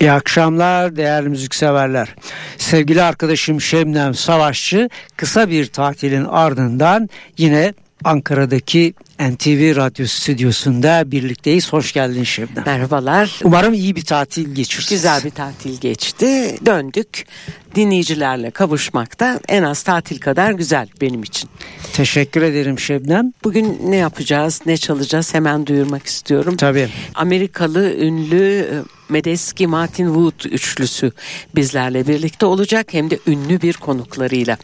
İyi akşamlar değerli müzikseverler. Sevgili arkadaşım Şebnem Savaşçı kısa bir tatilin ardından yine Ankara'daki NTV Radyo Stüdyosu'nda birlikteyiz. Hoş geldin Şebnem. Merhabalar. Umarım iyi bir tatil geçirsiniz. Güzel bir tatil geçti. Döndük. Dinleyicilerle kavuşmak da en az tatil kadar güzel benim için. Teşekkür ederim Şebnem. Bugün ne yapacağız, ne çalacağız hemen duyurmak istiyorum. Tabii. Amerikalı ünlü e, Medeski Martin Wood üçlüsü bizlerle birlikte olacak hem de ünlü bir konuklarıyla.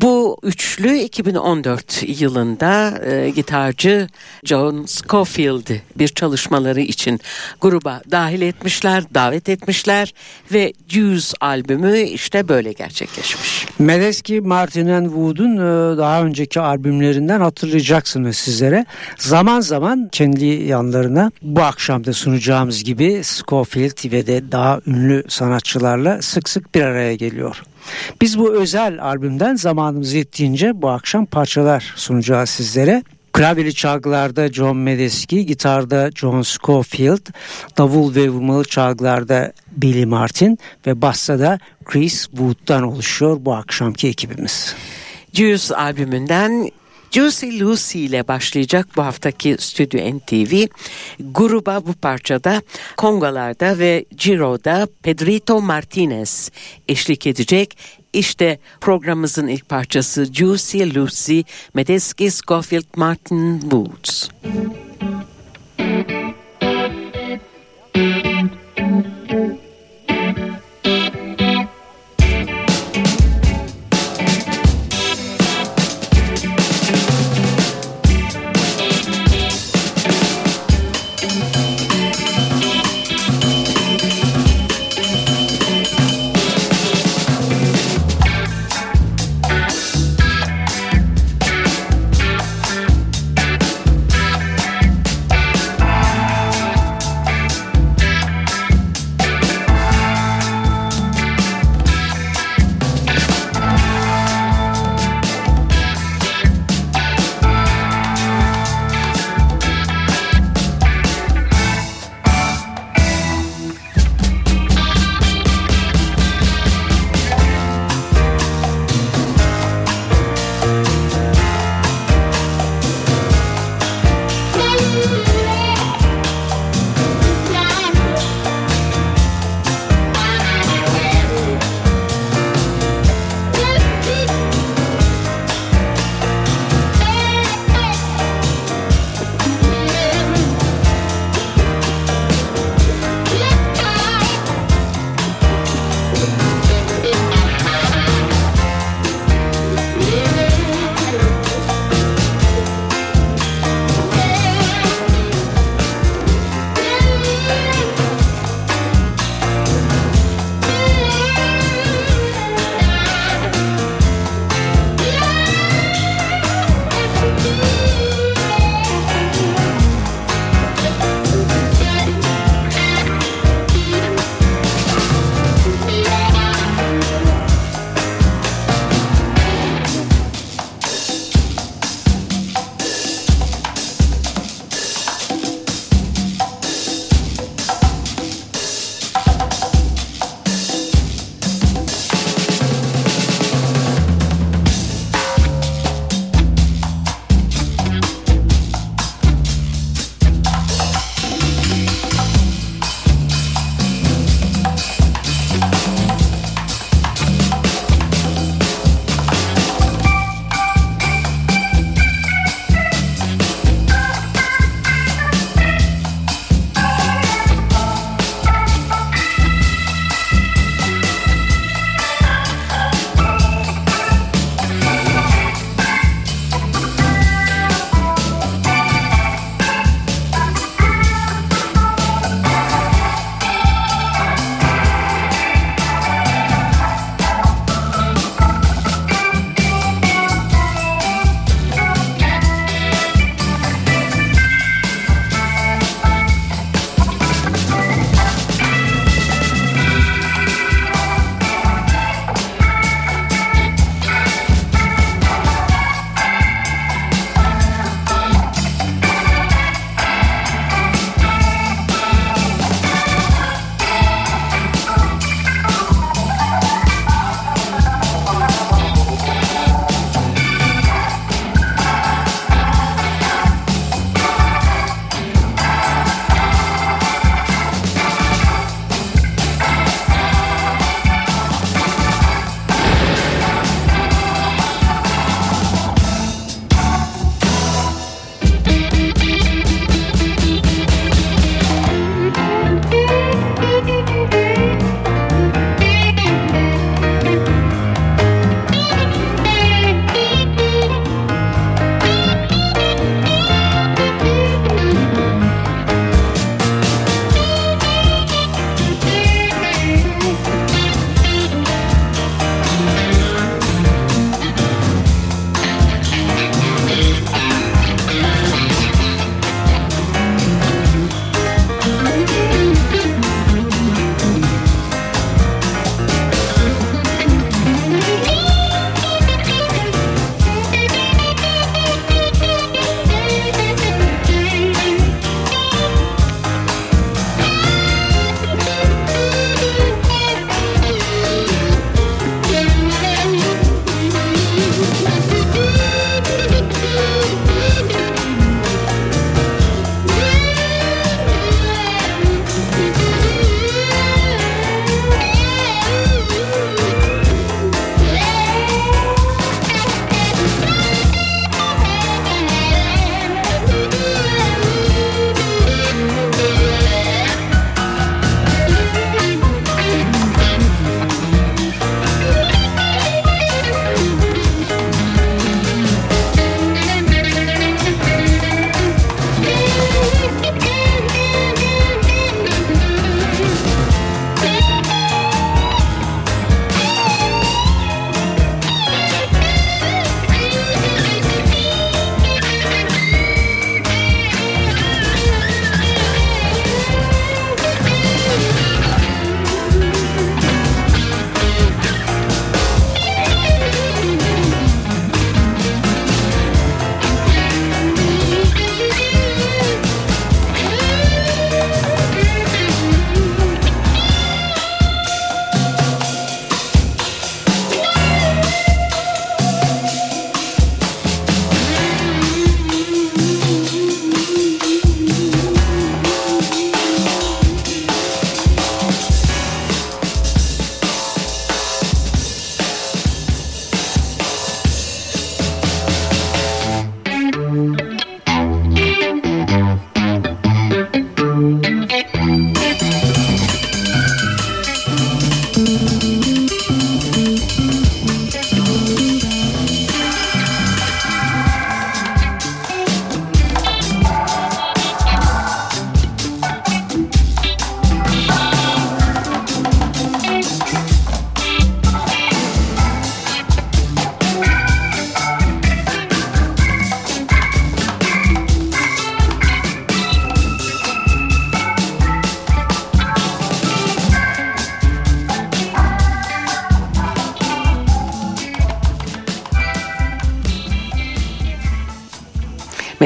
Bu üçlü 2014 yılında e, gitarcı John Scofield bir çalışmaları için gruba dahil etmişler, davet etmişler ve Juice albümü işte böyle gerçekleşmiş. Medeski Martin Wood'un e, daha önceki albümlerinden hatırlayacaksınız sizlere. Zaman zaman kendi yanlarına bu akşam da sunacağımız gibi Scofield ve de daha ünlü sanatçılarla sık sık bir araya geliyor. Biz bu özel albümden zamanımız yettiğince bu akşam parçalar sunacağız sizlere. Klavyeli çalgılarda John Medeski, gitarda John Scofield, davul ve vurmalı çalgılarda Billy Martin ve bassa da Chris Wood'dan oluşuyor bu akşamki ekibimiz. Juice albümünden Juicy Lucy ile başlayacak bu haftaki Stüdyo NTV. Gruba bu parçada Kongalarda ve Ciro'da Pedrito Martinez eşlik edecek. İşte programımızın ilk parçası Juicy Lucy, Medeski Scofield Martin Woods.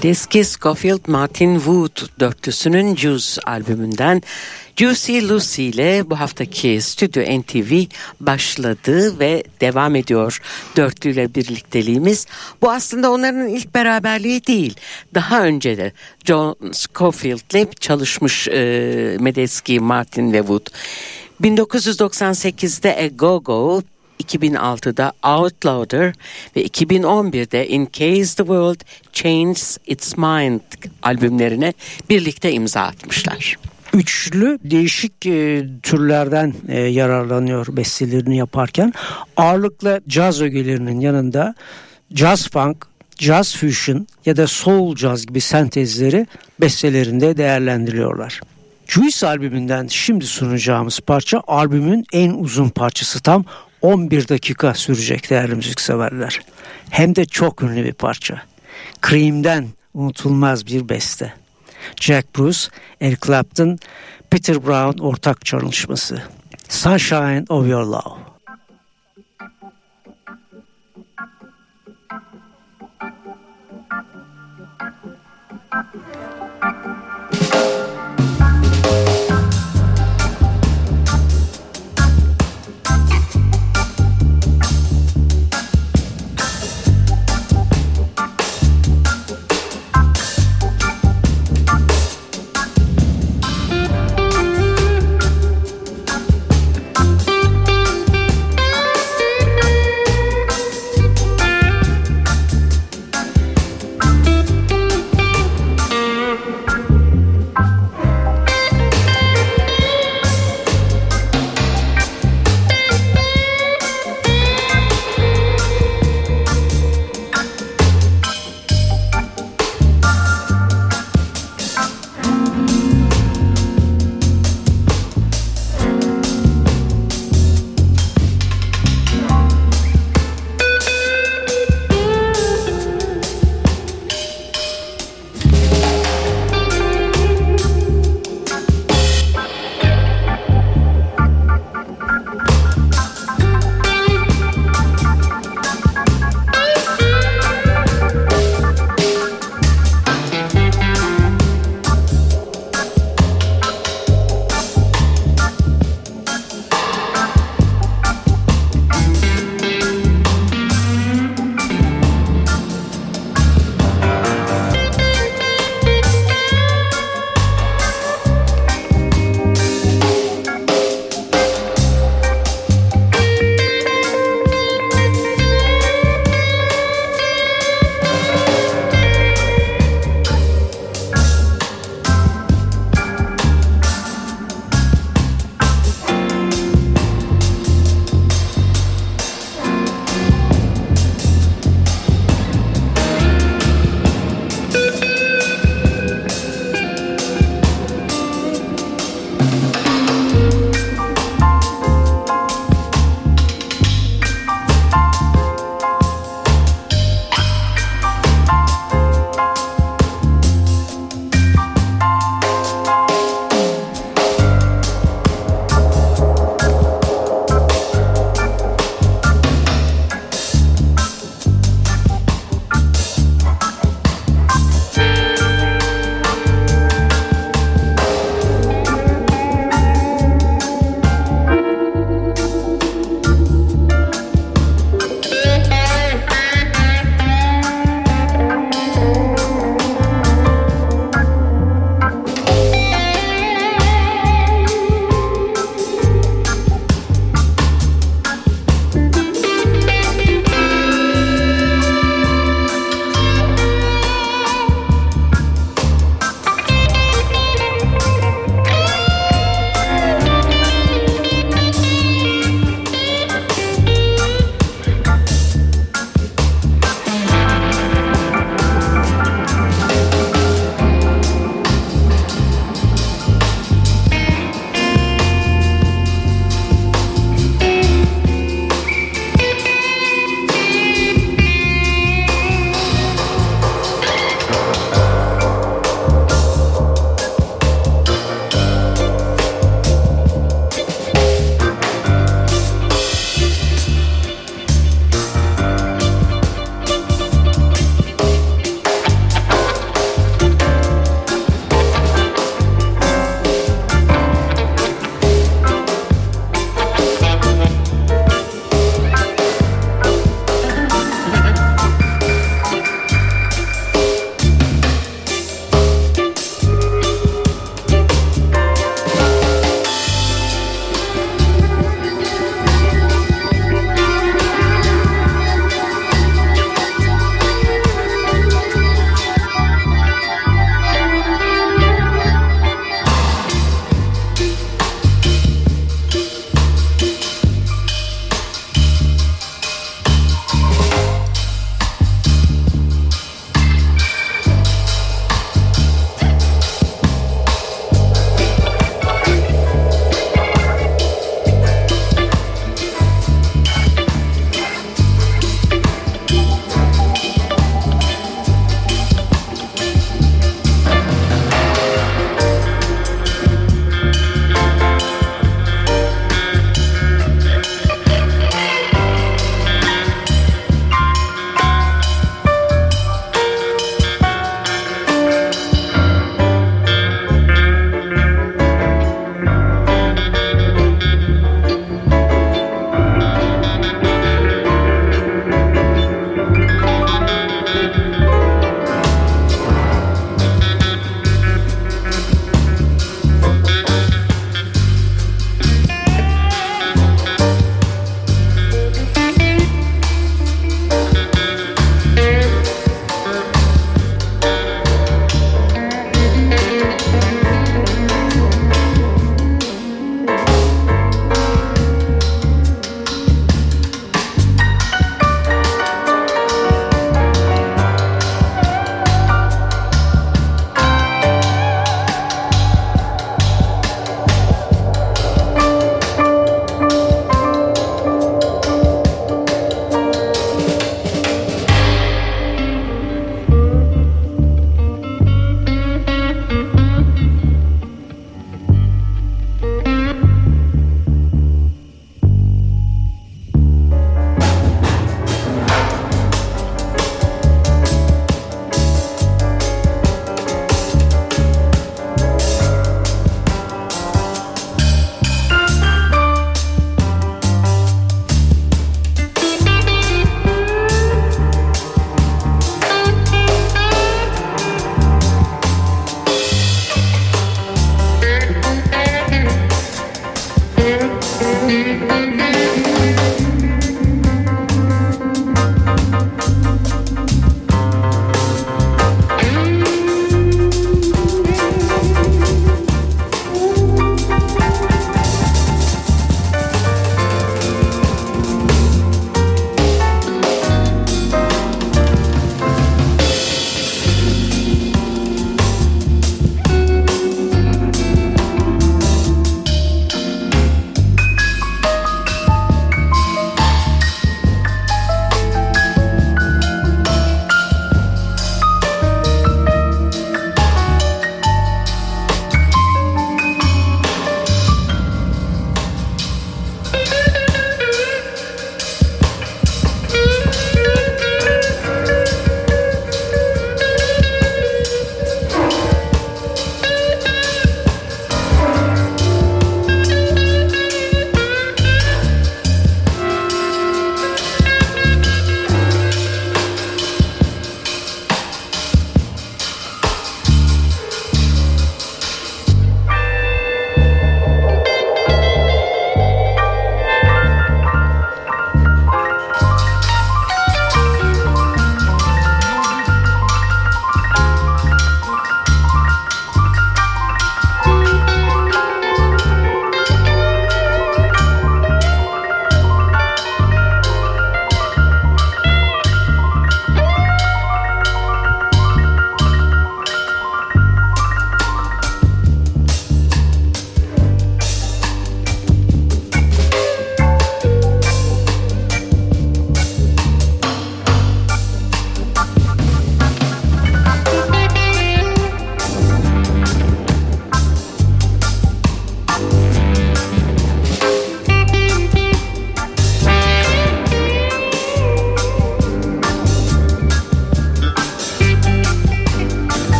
Medeski Scofield Martin Wood dörtlüsünün Juice albümünden Juicy Lucy ile bu haftaki Stüdyo NTV başladı ve devam ediyor dörtlüyle birlikteliğimiz. Bu aslında onların ilk beraberliği değil. Daha önce de John Scofield ile çalışmış e, Medeski, Martin ve Wood. 1998'de A Go Go 2006'da Outlawder ve 2011'de In Case the World Changes Its Mind albümlerine birlikte imza atmışlar. Üçlü değişik e, türlerden e, yararlanıyor bestelerini yaparken. Ağırlıkla caz ögelerinin yanında jazz funk, jazz fusion ya da soul jazz gibi sentezleri bestelerinde değerlendiriyorlar. Juice albümünden şimdi sunacağımız parça albümün en uzun parçası tam 11 dakika sürecek değerli müzikseverler. Hem de çok ünlü bir parça. Cream'den unutulmaz bir beste. Jack Bruce, Eric Clapton, Peter Brown ortak çalışması. Sunshine of Your Love.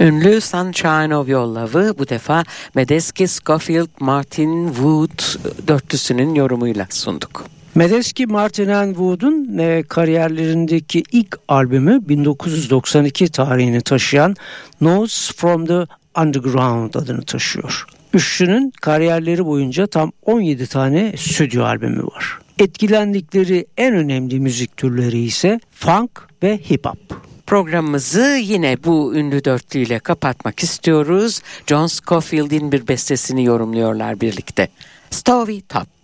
Ünlü Sunshine of Your Love'ı bu defa Medeski, Scofield, Martin Wood dörtlüsünün yorumuyla sunduk. Medeski Martin Wood'un e, kariyerlerindeki ilk albümü 1992 tarihini taşıyan Notes from the Underground adını taşıyor. Üçlünün kariyerleri boyunca tam 17 tane stüdyo albümü var. Etkilendikleri en önemli müzik türleri ise funk ve hip hop. Programımızı yine bu ünlü dörtlüyle kapatmak istiyoruz. John Scofield'in bir bestesini yorumluyorlar birlikte. Story Top.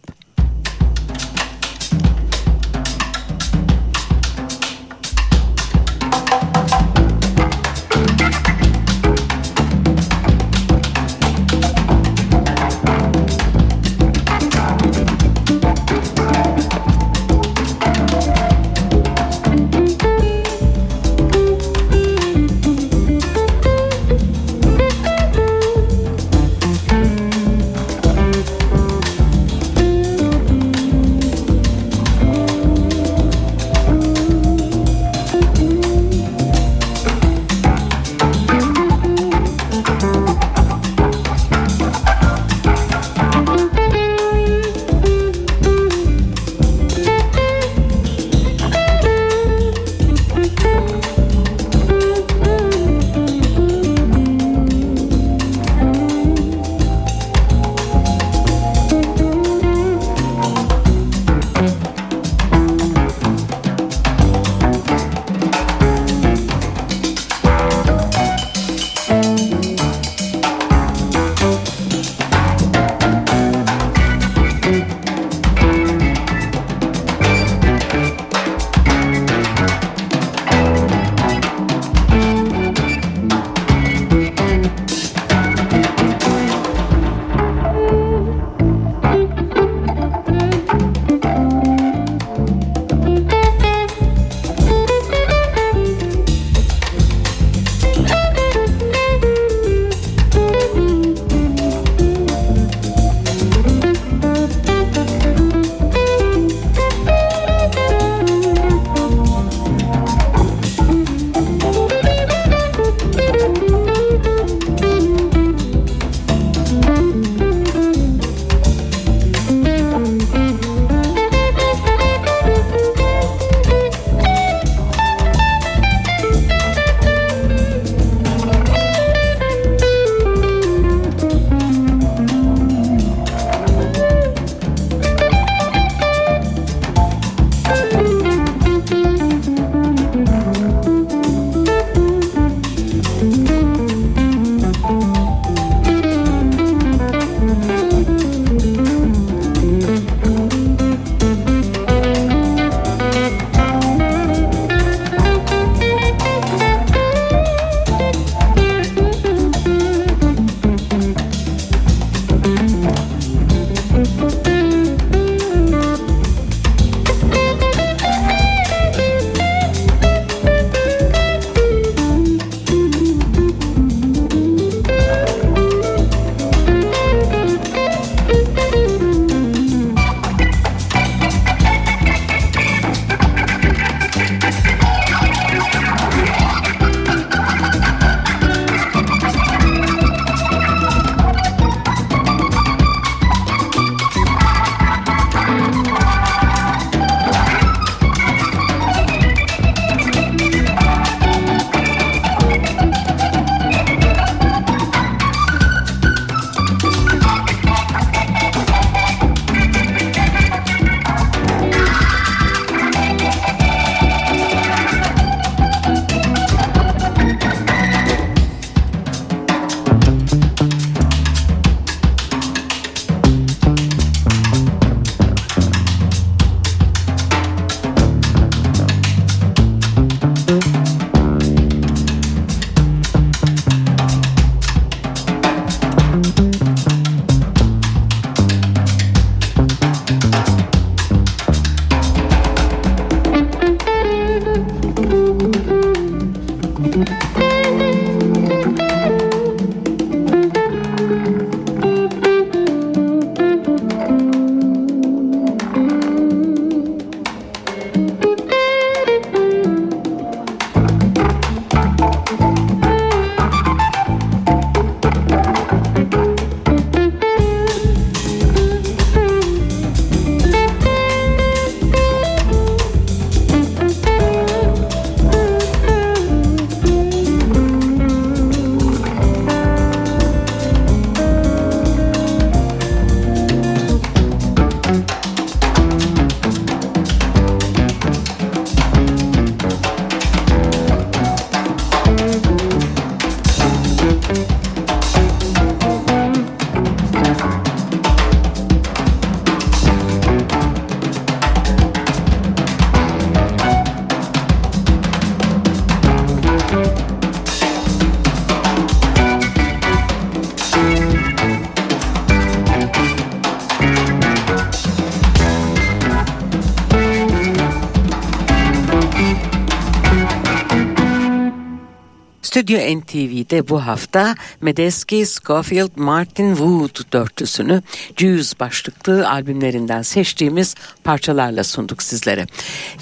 Stüdyo NTV'de bu hafta Medeski, Scofield, Martin Wood dörtlüsünü Jews başlıklı albümlerinden seçtiğimiz parçalarla sunduk sizlere.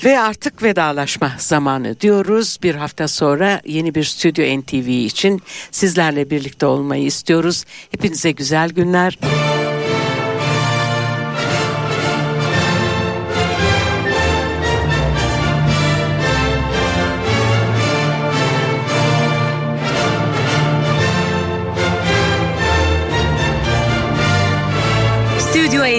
Ve artık vedalaşma zamanı diyoruz. Bir hafta sonra yeni bir Stüdyo NTV için sizlerle birlikte olmayı istiyoruz. Hepinize güzel günler. Stüdyo